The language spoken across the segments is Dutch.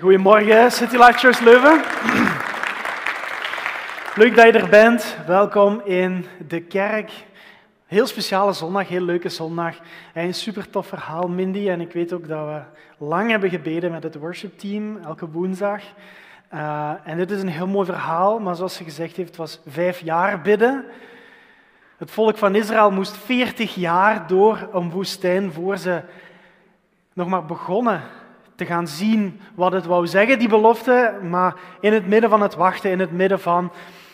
Goedemorgen, City Life Church Leuven. Leuk dat je er bent. Welkom in de kerk. Heel speciale zondag, heel leuke zondag. En een super tof verhaal, Mindy. En ik weet ook dat we lang hebben gebeden met het worship team, elke woensdag. Uh, en dit is een heel mooi verhaal, maar zoals ze gezegd heeft, het was vijf jaar bidden. Het volk van Israël moest veertig jaar door een woestijn voor ze nog maar begonnen te gaan zien wat het wou zeggen, die belofte. Maar in het midden van het wachten, in het midden van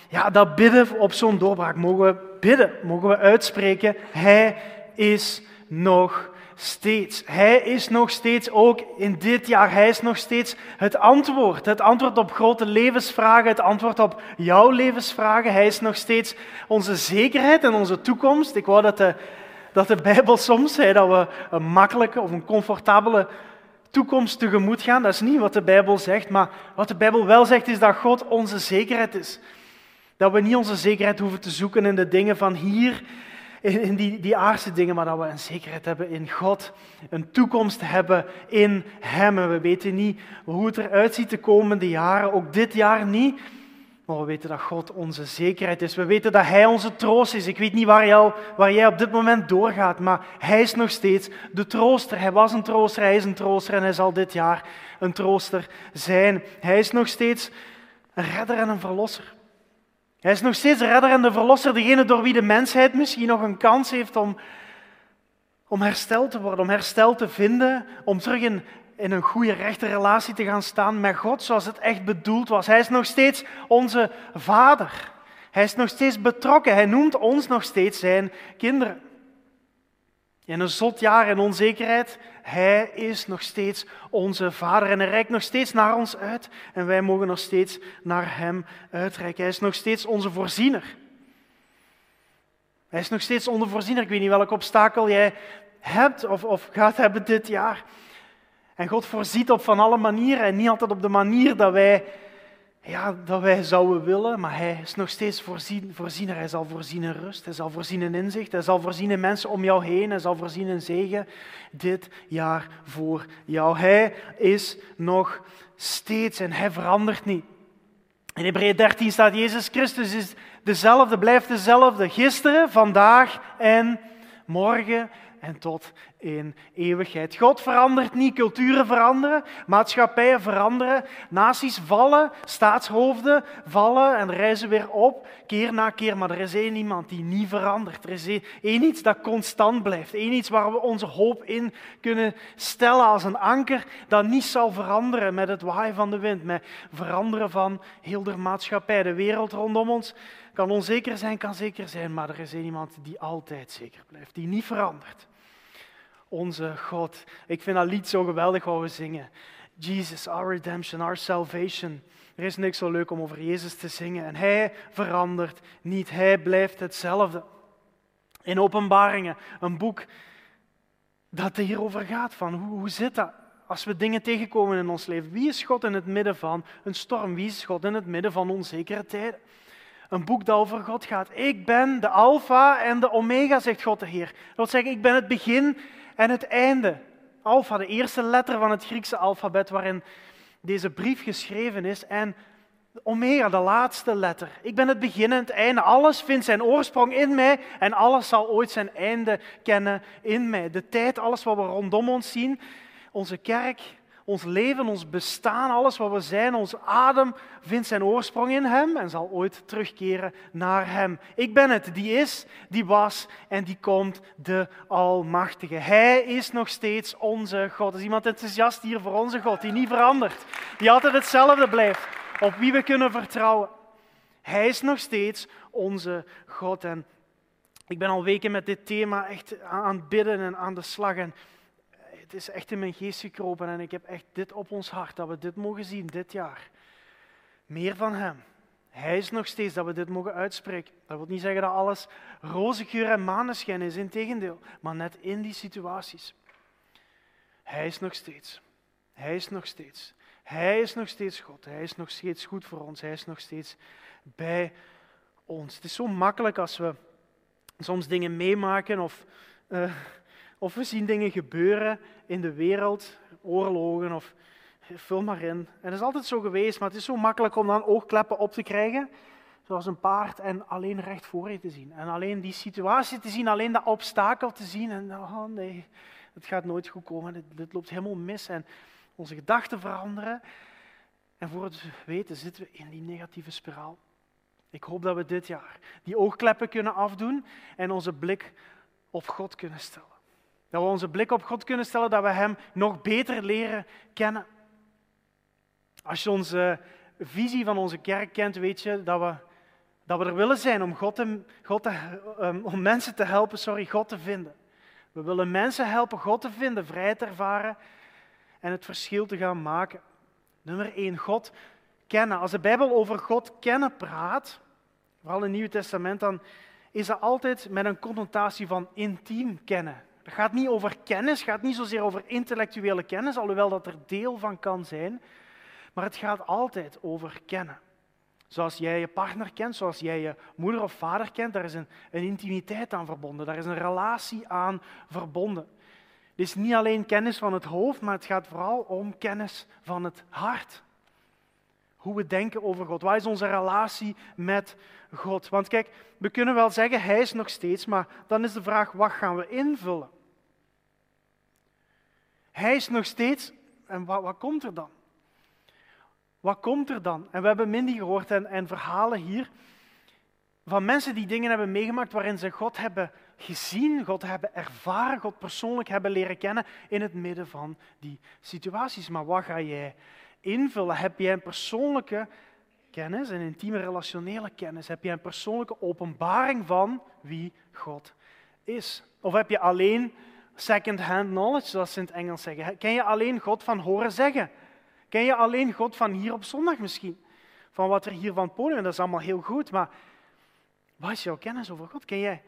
ja, dat bidden op zo'n doorbraak, mogen we bidden, mogen we uitspreken. Hij is nog steeds. Hij is nog steeds, ook in dit jaar, hij is nog steeds het antwoord. Het antwoord op grote levensvragen, het antwoord op jouw levensvragen. Hij is nog steeds onze zekerheid en onze toekomst. Ik wou dat de, dat de Bijbel soms zei dat we een makkelijke of een comfortabele toekomst tegemoet gaan. Dat is niet wat de Bijbel zegt, maar wat de Bijbel wel zegt is dat God onze zekerheid is. Dat we niet onze zekerheid hoeven te zoeken in de dingen van hier, in die, die aardse dingen, maar dat we een zekerheid hebben in God, een toekomst hebben in Hem. We weten niet hoe het eruit ziet de komende jaren, ook dit jaar niet. Maar we weten dat God onze zekerheid is. We weten dat Hij onze troost is. Ik weet niet waar, waar jij op dit moment doorgaat, maar Hij is nog steeds de trooster. Hij was een trooster, Hij is een trooster en Hij zal dit jaar een trooster zijn. Hij is nog steeds een redder en een verlosser. Hij is nog steeds de redder en de verlosser, degene door wie de mensheid misschien nog een kans heeft om, om hersteld te worden, om herstel te vinden, om terug in in een goede rechte relatie te gaan staan met God zoals het echt bedoeld was. Hij is nog steeds onze vader. Hij is nog steeds betrokken. Hij noemt ons nog steeds zijn kinderen. In een zot jaar en onzekerheid, hij is nog steeds onze vader en hij reikt nog steeds naar ons uit en wij mogen nog steeds naar hem uitreiken. Hij is nog steeds onze voorziener. Hij is nog steeds onze voorziener. Ik weet niet welk obstakel jij hebt of, of gaat hebben dit jaar. En God voorziet op van alle manieren en niet altijd op de manier dat wij, ja, dat wij zouden willen, maar Hij is nog steeds voorzien, voorziener. Hij zal voorzien in rust, Hij zal voorzien in inzicht, Hij zal voorzien in mensen om jou heen, Hij zal voorzien in zegen dit jaar voor jou. Hij is nog steeds en Hij verandert niet. In Hebreeën 13 staat Jezus Christus is dezelfde, blijft dezelfde, gisteren, vandaag en morgen en tot in eeuwigheid. God verandert niet, culturen veranderen, maatschappijen veranderen, naties vallen, staatshoofden vallen en reizen weer op, keer na keer. Maar er is één iemand die niet verandert. Er is één iets dat constant blijft. Eén iets waar we onze hoop in kunnen stellen als een anker dat niet zal veranderen met het waaien van de wind, met veranderen van heel de maatschappij. De wereld rondom ons kan onzeker zijn, kan zeker zijn, maar er is één iemand die altijd zeker blijft, die niet verandert onze God. Ik vind dat lied zo geweldig wat we zingen. Jesus, our redemption, our salvation. Er is niks zo leuk om over Jezus te zingen. En Hij verandert niet. Hij blijft hetzelfde. In Openbaringen, een boek dat hierover gaat. Van hoe, hoe zit dat? Als we dingen tegenkomen in ons leven. Wie is God in het midden van een storm? Wie is God in het midden van onzekere tijden? Een boek dat over God gaat. Ik ben de Alpha en de Omega, zegt God de Heer. Dat wil zeggen, ik ben het begin en het einde. Alpha, de eerste letter van het Griekse alfabet waarin deze brief geschreven is. En Omega, de laatste letter. Ik ben het begin en het einde. Alles vindt zijn oorsprong in mij en alles zal ooit zijn einde kennen in mij. De tijd, alles wat we rondom ons zien, onze kerk, ons leven, ons bestaan, alles wat we zijn, onze adem, vindt zijn oorsprong in Hem en zal ooit terugkeren naar Hem. Ik ben het, die is, die was en die komt, de Almachtige. Hij is nog steeds onze God. Is iemand enthousiast hier voor onze God, die niet verandert, die altijd hetzelfde blijft, op wie we kunnen vertrouwen. Hij is nog steeds onze God. En ik ben al weken met dit thema echt aan het bidden en aan de slag. Het is echt in mijn geest gekropen en ik heb echt dit op ons hart, dat we dit mogen zien dit jaar. Meer van Hem. Hij is nog steeds dat we dit mogen uitspreken. Dat wil niet zeggen dat alles roze geur en maneschijn is, integendeel. Maar net in die situaties. Hij is nog steeds. Hij is nog steeds. Hij is nog steeds God. Hij is nog steeds goed voor ons. Hij is nog steeds bij ons. Het is zo makkelijk als we soms dingen meemaken of uh, of we zien dingen gebeuren in de wereld, oorlogen of vul maar in. En het is altijd zo geweest, maar het is zo makkelijk om dan oogkleppen op te krijgen, zoals een paard, en alleen recht voor je te zien. En alleen die situatie te zien, alleen dat obstakel te zien. En oh nee, het gaat nooit goed komen, dit, dit loopt helemaal mis. En onze gedachten veranderen. En voor het weten zitten we in die negatieve spiraal. Ik hoop dat we dit jaar die oogkleppen kunnen afdoen en onze blik op God kunnen stellen. Dat we onze blik op God kunnen stellen, dat we Hem nog beter leren kennen. Als je onze visie van onze kerk kent, weet je dat we, dat we er willen zijn om, God God te, um, om mensen te helpen sorry, God te vinden. We willen mensen helpen God te vinden, vrij te ervaren en het verschil te gaan maken. Nummer één, God kennen. Als de Bijbel over God kennen praat, vooral in het Nieuwe Testament, dan is dat altijd met een connotatie van intiem kennen. Het gaat niet over kennis, het gaat niet zozeer over intellectuele kennis, alhoewel dat er deel van kan zijn, maar het gaat altijd over kennen. Zoals jij je partner kent, zoals jij je moeder of vader kent, daar is een, een intimiteit aan verbonden, daar is een relatie aan verbonden. Het is niet alleen kennis van het hoofd, maar het gaat vooral om kennis van het hart. Hoe we denken over God. Wat is onze relatie met God? Want kijk, we kunnen wel zeggen, Hij is nog steeds, maar dan is de vraag, wat gaan we invullen? Hij is nog steeds, en wat, wat komt er dan? Wat komt er dan? En we hebben Mindy gehoord en, en verhalen hier van mensen die dingen hebben meegemaakt waarin ze God hebben gezien, God hebben ervaren, God persoonlijk hebben leren kennen in het midden van die situaties. Maar wat ga jij invullen? Heb jij een persoonlijke kennis, een intieme relationele kennis? Heb jij een persoonlijke openbaring van wie God is? Of heb je alleen second-hand knowledge, zoals ze in het Engels zeggen? Ken je alleen God van horen zeggen? Ken je alleen God van hier op zondag misschien? Van wat er hier van het podium, dat is allemaal heel goed, maar wat is jouw kennis over God? Ken jij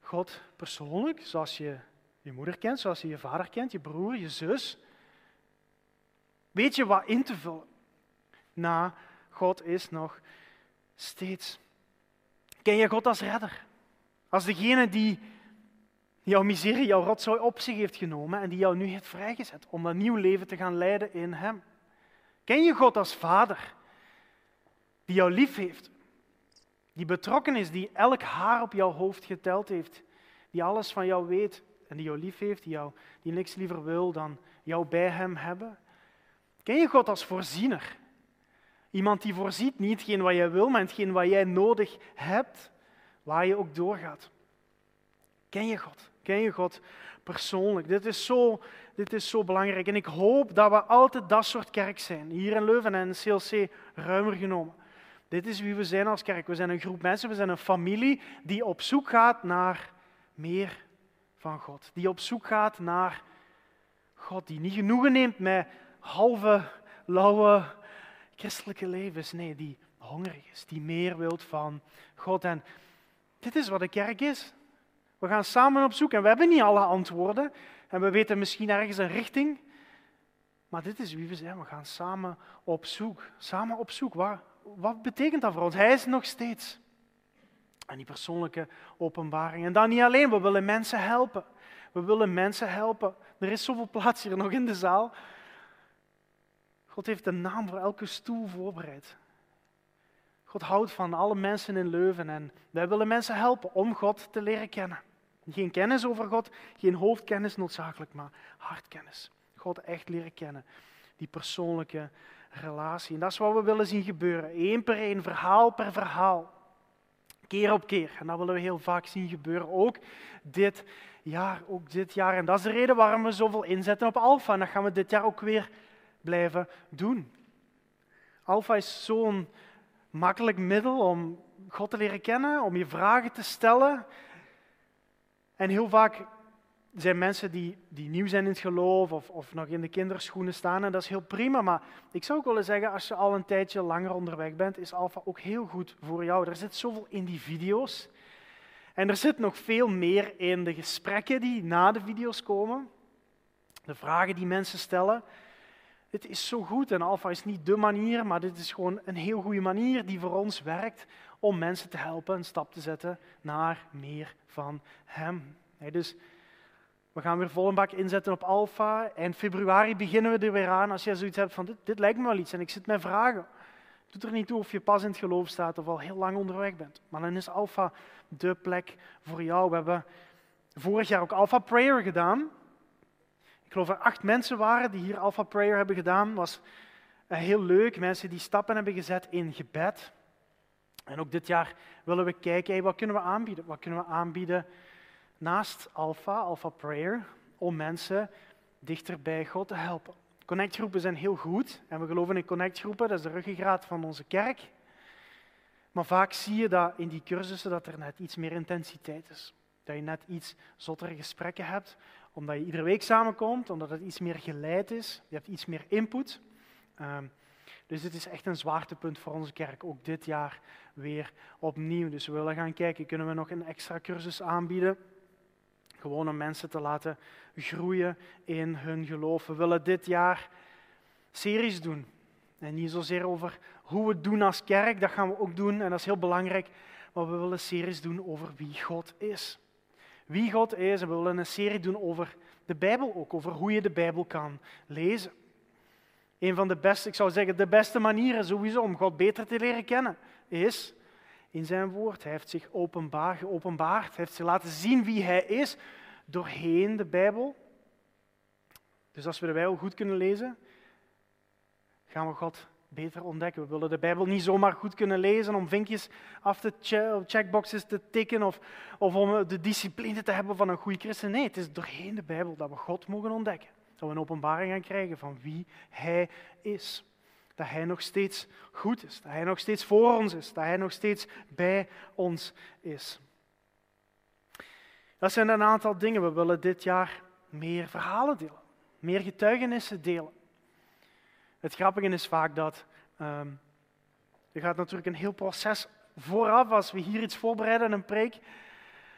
God persoonlijk, zoals je je moeder kent, zoals je je vader kent, je broer, je zus? Weet je wat in te vullen? Na, God is nog steeds. Ken je God als redder? Als degene die jouw miserie, jouw rotzooi op zich heeft genomen en die jou nu heeft vrijgezet om een nieuw leven te gaan leiden in Hem. Ken je God als Vader, die jou lief heeft, die betrokken is, die elk haar op jouw hoofd geteld heeft, die alles van jou weet en die jou lief heeft, die, jou, die niks liever wil dan jou bij Hem hebben? Ken je God als voorziener? Iemand die voorziet niet hetgeen wat jij wil, maar hetgeen wat jij nodig hebt, waar je ook doorgaat. Ken je God? Ken je God persoonlijk? Dit is zo, dit is zo belangrijk. En ik hoop dat we altijd dat soort kerk zijn. Hier in Leuven en CLC ruimer genomen. Dit is wie we zijn als kerk. We zijn een groep mensen, we zijn een familie die op zoek gaat naar meer van God. Die op zoek gaat naar God, die niet genoegen neemt met halve, lauwe christelijke levens. Nee, die hongerig is, die meer wilt van God. En dit is wat de kerk is. We gaan samen op zoek en we hebben niet alle antwoorden. En we weten misschien ergens een richting. Maar dit is wie we zijn. We gaan samen op zoek. Samen op zoek. Wat, wat betekent dat voor ons? Hij is nog steeds. En die persoonlijke openbaring. En dan niet alleen, we willen mensen helpen. We willen mensen helpen. Er is zoveel plaats hier nog in de zaal. God heeft een naam voor elke stoel voorbereid. God houdt van alle mensen in Leuven en wij willen mensen helpen om God te leren kennen. Geen kennis over God, geen hoofdkennis noodzakelijk, maar hartkennis. God echt leren kennen. Die persoonlijke relatie. En dat is wat we willen zien gebeuren. Eén per één, verhaal per verhaal. Keer op keer. En dat willen we heel vaak zien gebeuren. Ook dit jaar, ook dit jaar. En dat is de reden waarom we zoveel inzetten op Alpha. En dat gaan we dit jaar ook weer blijven doen. Alpha is zo'n makkelijk middel om God te leren kennen, om je vragen te stellen. En heel vaak zijn mensen die, die nieuw zijn in het geloof of, of nog in de kinderschoenen staan. En dat is heel prima, maar ik zou ook willen zeggen, als je al een tijdje langer onderweg bent, is Alpha ook heel goed voor jou. Er zit zoveel in die video's. En er zit nog veel meer in de gesprekken die na de video's komen. De vragen die mensen stellen. Dit is zo goed en Alpha is niet de manier, maar dit is gewoon een heel goede manier die voor ons werkt om mensen te helpen een stap te zetten naar meer van Hem. dus We gaan weer vol een bak inzetten op Alpha. En februari beginnen we er weer aan. Als je zoiets hebt van, dit, dit lijkt me wel iets en ik zit met vragen. Doet er niet toe of je pas in het geloof staat of al heel lang onderweg bent. Maar dan is Alpha de plek voor jou. We hebben vorig jaar ook Alpha Prayer gedaan. Ik geloof er acht mensen waren die hier Alpha Prayer hebben gedaan. Was eh, heel leuk. Mensen die stappen hebben gezet in gebed. En ook dit jaar willen we kijken, wat kunnen we aanbieden? Wat kunnen we aanbieden naast Alpha, Alpha Prayer, om mensen dichter bij God te helpen? Connectgroepen zijn heel goed en we geloven in connectgroepen, dat is de ruggengraat van onze kerk. Maar vaak zie je dat in die cursussen dat er net iets meer intensiteit is. Dat je net iets zottere gesprekken hebt, omdat je iedere week samenkomt, omdat het iets meer geleid is, je hebt iets meer input. Ehm, dus dit is echt een zwaartepunt voor onze kerk, ook dit jaar weer opnieuw. Dus we willen gaan kijken, kunnen we nog een extra cursus aanbieden? Gewoon om mensen te laten groeien in hun geloof. We willen dit jaar series doen. En niet zozeer over hoe we het doen als kerk, dat gaan we ook doen en dat is heel belangrijk. Maar we willen series doen over wie God is. Wie God is en we willen een serie doen over de Bijbel ook, over hoe je de Bijbel kan lezen. Een van de beste, ik zou zeggen, de beste manieren sowieso om God beter te leren kennen, is in zijn woord. Hij heeft zich openbaar, geopenbaard, hij heeft zich laten zien wie hij is doorheen de Bijbel. Dus als we de Bijbel goed kunnen lezen, gaan we God beter ontdekken. We willen de Bijbel niet zomaar goed kunnen lezen om vinkjes af te checkboxes te tikken of, of om de discipline te hebben van een goede christen. Nee, het is doorheen de Bijbel dat we God mogen ontdekken. Dat we een openbaring gaan krijgen van wie Hij is. Dat Hij nog steeds goed is, dat Hij nog steeds voor ons is, dat Hij nog steeds bij ons is. Dat zijn een aantal dingen. We willen dit jaar meer verhalen delen, meer getuigenissen delen. Het grappige is vaak dat um, er gaat natuurlijk een heel proces vooraf als we hier iets voorbereiden, een preek.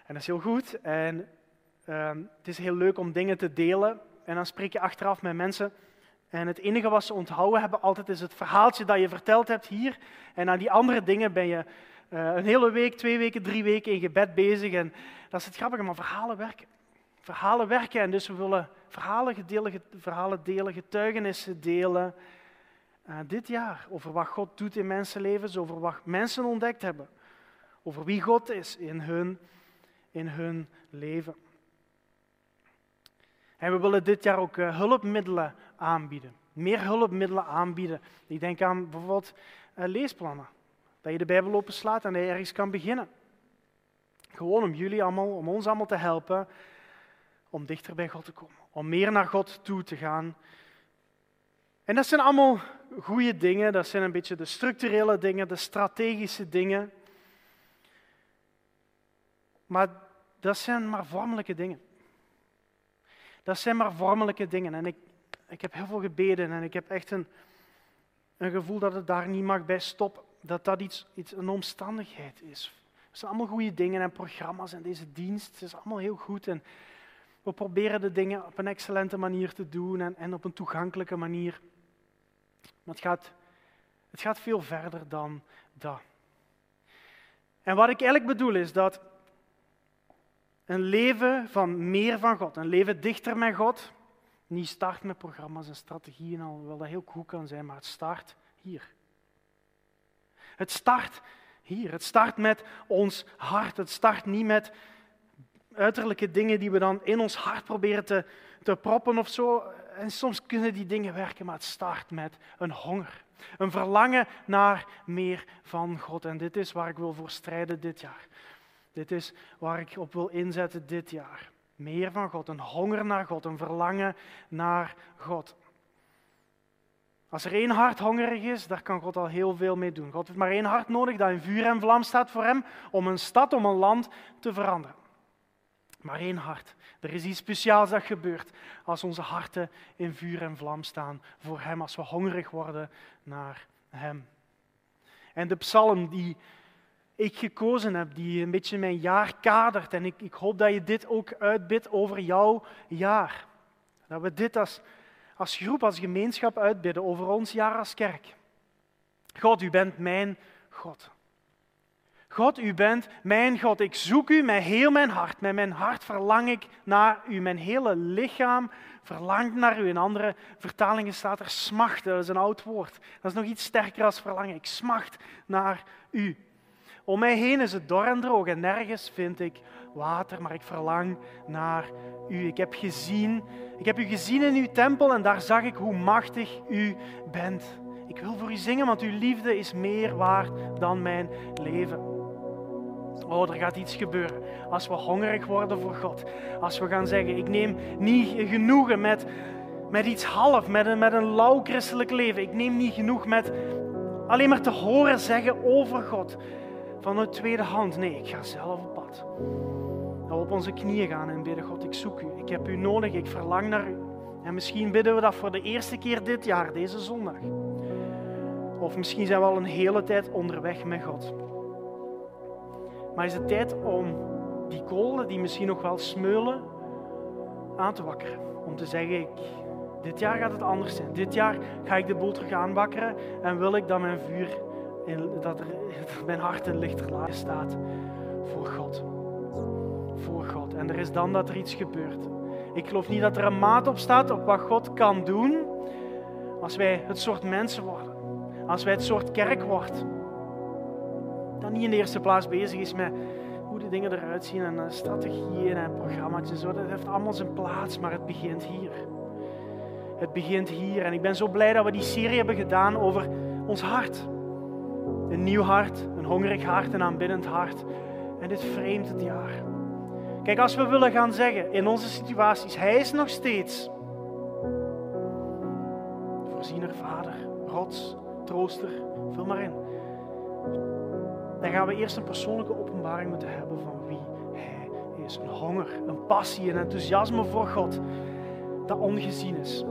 En dat is heel goed. En um, het is heel leuk om dingen te delen. En dan spreek je achteraf met mensen. En het enige wat ze onthouden hebben altijd is het verhaaltje dat je verteld hebt hier. En aan die andere dingen ben je uh, een hele week, twee weken, drie weken in gebed bezig. En dat is het grappige, maar verhalen werken. Verhalen werken. En dus we willen verhalen delen, verhalen delen getuigenissen delen. Uh, dit jaar over wat God doet in mensenlevens, over wat mensen ontdekt hebben. Over wie God is in hun, in hun leven. En we willen dit jaar ook uh, hulpmiddelen aanbieden. Meer hulpmiddelen aanbieden. Ik denk aan bijvoorbeeld uh, leesplannen. Dat je de Bijbel openslaat en dat je ergens kan beginnen. Gewoon om jullie allemaal, om ons allemaal te helpen om dichter bij God te komen. Om meer naar God toe te gaan. En dat zijn allemaal goede dingen. Dat zijn een beetje de structurele dingen, de strategische dingen. Maar dat zijn maar vormelijke dingen. Dat zijn maar vormelijke dingen. En ik, ik heb heel veel gebeden en ik heb echt een, een gevoel dat het daar niet mag bij stoppen. Dat dat iets, iets, een omstandigheid is. Het zijn allemaal goede dingen en programma's en deze dienst het is allemaal heel goed. En we proberen de dingen op een excellente manier te doen en, en op een toegankelijke manier. Maar het gaat, het gaat veel verder dan dat. En wat ik eigenlijk bedoel is dat een leven van meer van God, een leven dichter met God, niet start met programma's en strategieën, alhoewel dat heel goed kan zijn, maar het start hier. Het start hier. Het start met ons hart. Het start niet met uiterlijke dingen die we dan in ons hart proberen te, te proppen of zo. En soms kunnen die dingen werken, maar het start met een honger. Een verlangen naar meer van God. En dit is waar ik wil voor strijden dit jaar. Dit is waar ik op wil inzetten dit jaar. Meer van God, een honger naar God, een verlangen naar God. Als er één hart hongerig is, daar kan God al heel veel mee doen. God heeft maar één hart nodig dat in vuur en vlam staat voor hem om een stad, om een land te veranderen. Maar één hart. Er is iets speciaals dat gebeurt als onze harten in vuur en vlam staan voor Hem, als we hongerig worden naar Hem. En de psalm die ik gekozen heb, die een beetje mijn jaar kadert, en ik, ik hoop dat je dit ook uitbidt over jouw jaar. Dat we dit als, als groep, als gemeenschap uitbidden over ons jaar als kerk. God, u bent mijn God. God, u bent mijn God. Ik zoek u met heel mijn hart. Met mijn hart verlang ik naar u. Mijn hele lichaam verlangt naar u. In andere vertalingen staat er smachten. Dat is een oud woord. Dat is nog iets sterker als verlangen. Ik smacht naar u. Om mij heen is het dor en droog en nergens vind ik water, maar ik verlang naar u. Ik heb gezien, ik heb u gezien in uw tempel en daar zag ik hoe machtig u bent. Ik wil voor u zingen, want uw liefde is meer waard dan mijn leven. Oh, er gaat iets gebeuren. Als we hongerig worden voor God. Als we gaan zeggen, ik neem niet genoegen met, met iets half, met een, met een lauw christelijk leven. Ik neem niet genoeg met alleen maar te horen zeggen over God. Van de tweede hand. Nee, ik ga zelf op pad. Dat op onze knieën gaan en bidden, God, ik zoek u. Ik heb u nodig, ik verlang naar u. En misschien bidden we dat voor de eerste keer dit jaar, deze zondag. Of misschien zijn we al een hele tijd onderweg met God. Maar is het tijd om die kolen die misschien nog wel smeulen aan te wakkeren. Om te zeggen, ik, dit jaar gaat het anders zijn. Dit jaar ga ik de boel terug aanwakkeren en wil ik dat mijn vuur, dat, er, mijn hart in lichter staat voor God. Voor God. En er is dan dat er iets gebeurt. Ik geloof niet dat er een maat op staat op wat God kan doen als wij het soort mensen worden. Als wij het soort kerk worden dat niet in de eerste plaats bezig is met hoe de dingen eruit zien en strategieën en programma's en zo. Dat heeft allemaal zijn plaats, maar het begint hier. Het begint hier. En ik ben zo blij dat we die serie hebben gedaan over ons hart. Een nieuw hart, een hongerig hart, een aanbiddend hart. En dit vreemd het jaar. Kijk, als we willen gaan zeggen in onze situaties, Hij is nog steeds voorziener, vader, rots, trooster, vul maar in dan gaan we eerst een persoonlijke openbaring moeten hebben van wie Hij is. Een honger, een passie, een enthousiasme voor God dat ongezien is.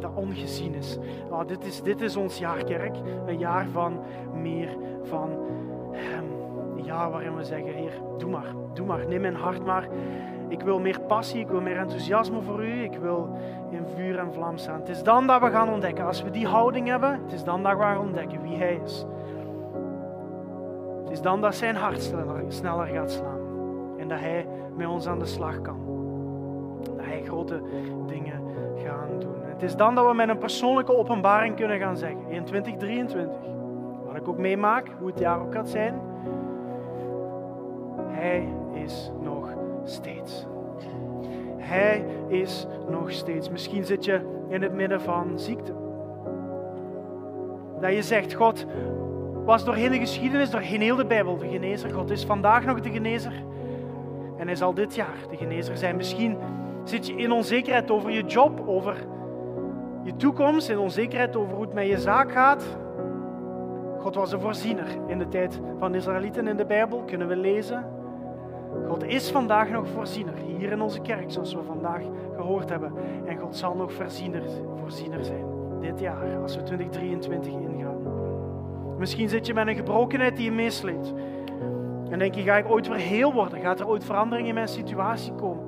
Dat ongezien is. Nou, dit, is dit is ons jaar kerk, een jaar van meer van Hem. Een jaar waarin we zeggen, Heer, doe maar, doe maar, neem mijn hart maar. Ik wil meer passie, ik wil meer enthousiasme voor u, ik wil in vuur en vlam staan. Het is dan dat we gaan ontdekken, als we die houding hebben, het is dan dat we gaan ontdekken wie Hij is is dan dat zijn hart sneller, gaat slaan. En dat hij met ons aan de slag kan. Dat hij grote dingen gaat doen. Het is dan dat we met een persoonlijke openbaring kunnen gaan zeggen. In 2023. Wat ik ook meemaak, hoe het jaar ook gaat zijn. Hij is nog steeds. Hij is nog steeds. Misschien zit je in het midden van ziekte. Dat je zegt, God, was doorheen de geschiedenis, doorheen heel de Bijbel de genezer. God is vandaag nog de genezer. En hij zal dit jaar de genezer zijn. Misschien zit je in onzekerheid over je job, over je toekomst, in onzekerheid over hoe het met je zaak gaat. God was een voorziener in de tijd van de Israëlieten in de Bijbel, kunnen we lezen. God is vandaag nog voorziener, hier in onze kerk, zoals we vandaag gehoord hebben. En God zal nog voorziener, voorziener zijn dit jaar, als we 2023 ingaan. Misschien zit je met een gebrokenheid die je meesleept. En denk je, ga ik ooit weer heel worden? Gaat er ooit verandering in mijn situatie komen?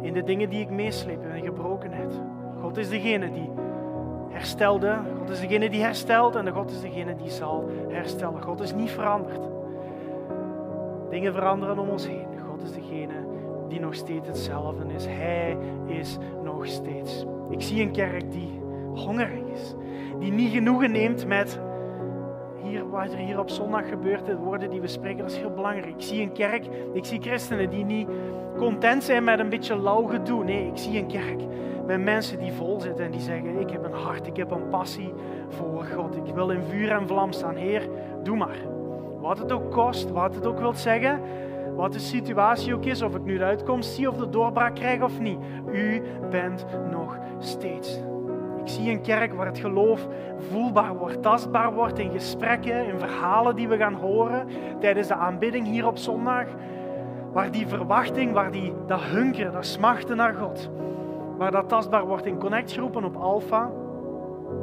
In de dingen die ik meesleep, in gebrokenheid. God is degene die herstelde. God is degene die herstelt en God is degene die zal herstellen. God is niet veranderd. Dingen veranderen om ons heen. God is degene die nog steeds hetzelfde is. Hij is nog steeds. Ik zie een kerk die hongerig is die niet genoegen neemt met hier, wat er hier op zondag gebeurt, de woorden die we spreken, dat is heel belangrijk. Ik zie een kerk, ik zie christenen die niet content zijn met een beetje lauw gedoe. Nee, ik zie een kerk met mensen die vol zitten en die zeggen, ik heb een hart, ik heb een passie voor God. Ik wil in vuur en vlam staan. Heer, doe maar. Wat het ook kost, wat het ook wilt zeggen, wat de situatie ook is, of ik nu de uitkomst zie of de doorbraak krijg of niet. U bent nog steeds ik zie een kerk waar het geloof voelbaar wordt, tastbaar wordt in gesprekken, in verhalen die we gaan horen tijdens de aanbidding hier op zondag. Waar die verwachting, waar die, dat hunkeren, dat smachten naar God, waar dat tastbaar wordt in connectgroepen op Alpha.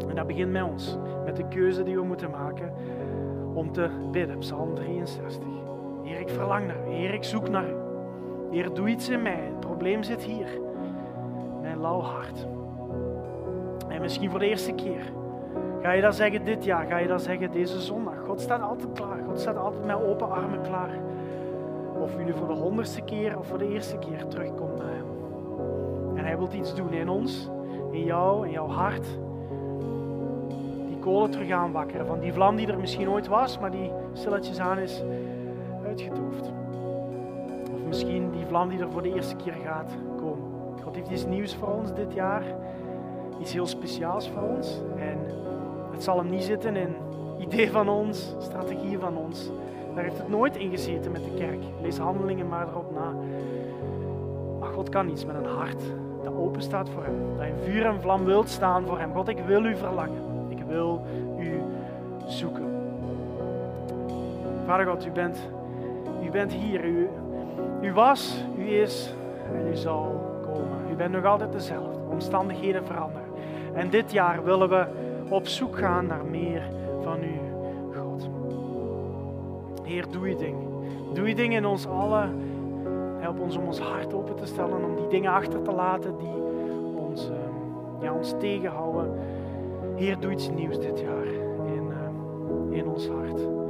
En dat begint met ons, met de keuze die we moeten maken om te bidden. Psalm 63. Heer, ik verlang naar u. Heer, ik zoek naar u. Heer, doe iets in mij. Het probleem zit hier. Mijn lauw hart. En misschien voor de eerste keer Ga je dat zeggen dit jaar? Ga je dat zeggen deze zondag? God staat altijd klaar. God staat altijd met open armen klaar. Of u nu voor de honderdste keer of voor de eerste keer terugkomt naar Hem. En Hij wil iets doen in ons, in jou, in jouw hart. Die kolen terug aanwakkeren. Van die vlam die er misschien ooit was, maar die stilletjes aan is uitgedoofd. Of misschien die vlam die er voor de eerste keer gaat komen. God heeft iets nieuws voor ons dit jaar. Iets heel speciaals voor ons. En het zal hem niet zitten in idee van ons, strategie van ons. Daar heeft het nooit in gezeten met de kerk. Lees handelingen maar erop na. Maar God kan iets met een hart dat open staat voor hem. Dat in vuur en vlam wilt staan voor hem. God, ik wil u verlangen. Ik wil u zoeken. Vader God, u bent, u bent hier. U, u was, u is en u zal komen. U bent nog altijd dezelfde. Omstandigheden veranderen. En dit jaar willen we op zoek gaan naar meer van u, God. Heer, doe je ding. Doe je ding in ons allen. Help ons om ons hart open te stellen, om die dingen achter te laten die ons, uh, ja, ons tegenhouden. Heer, doe iets nieuws dit jaar in, uh, in ons hart.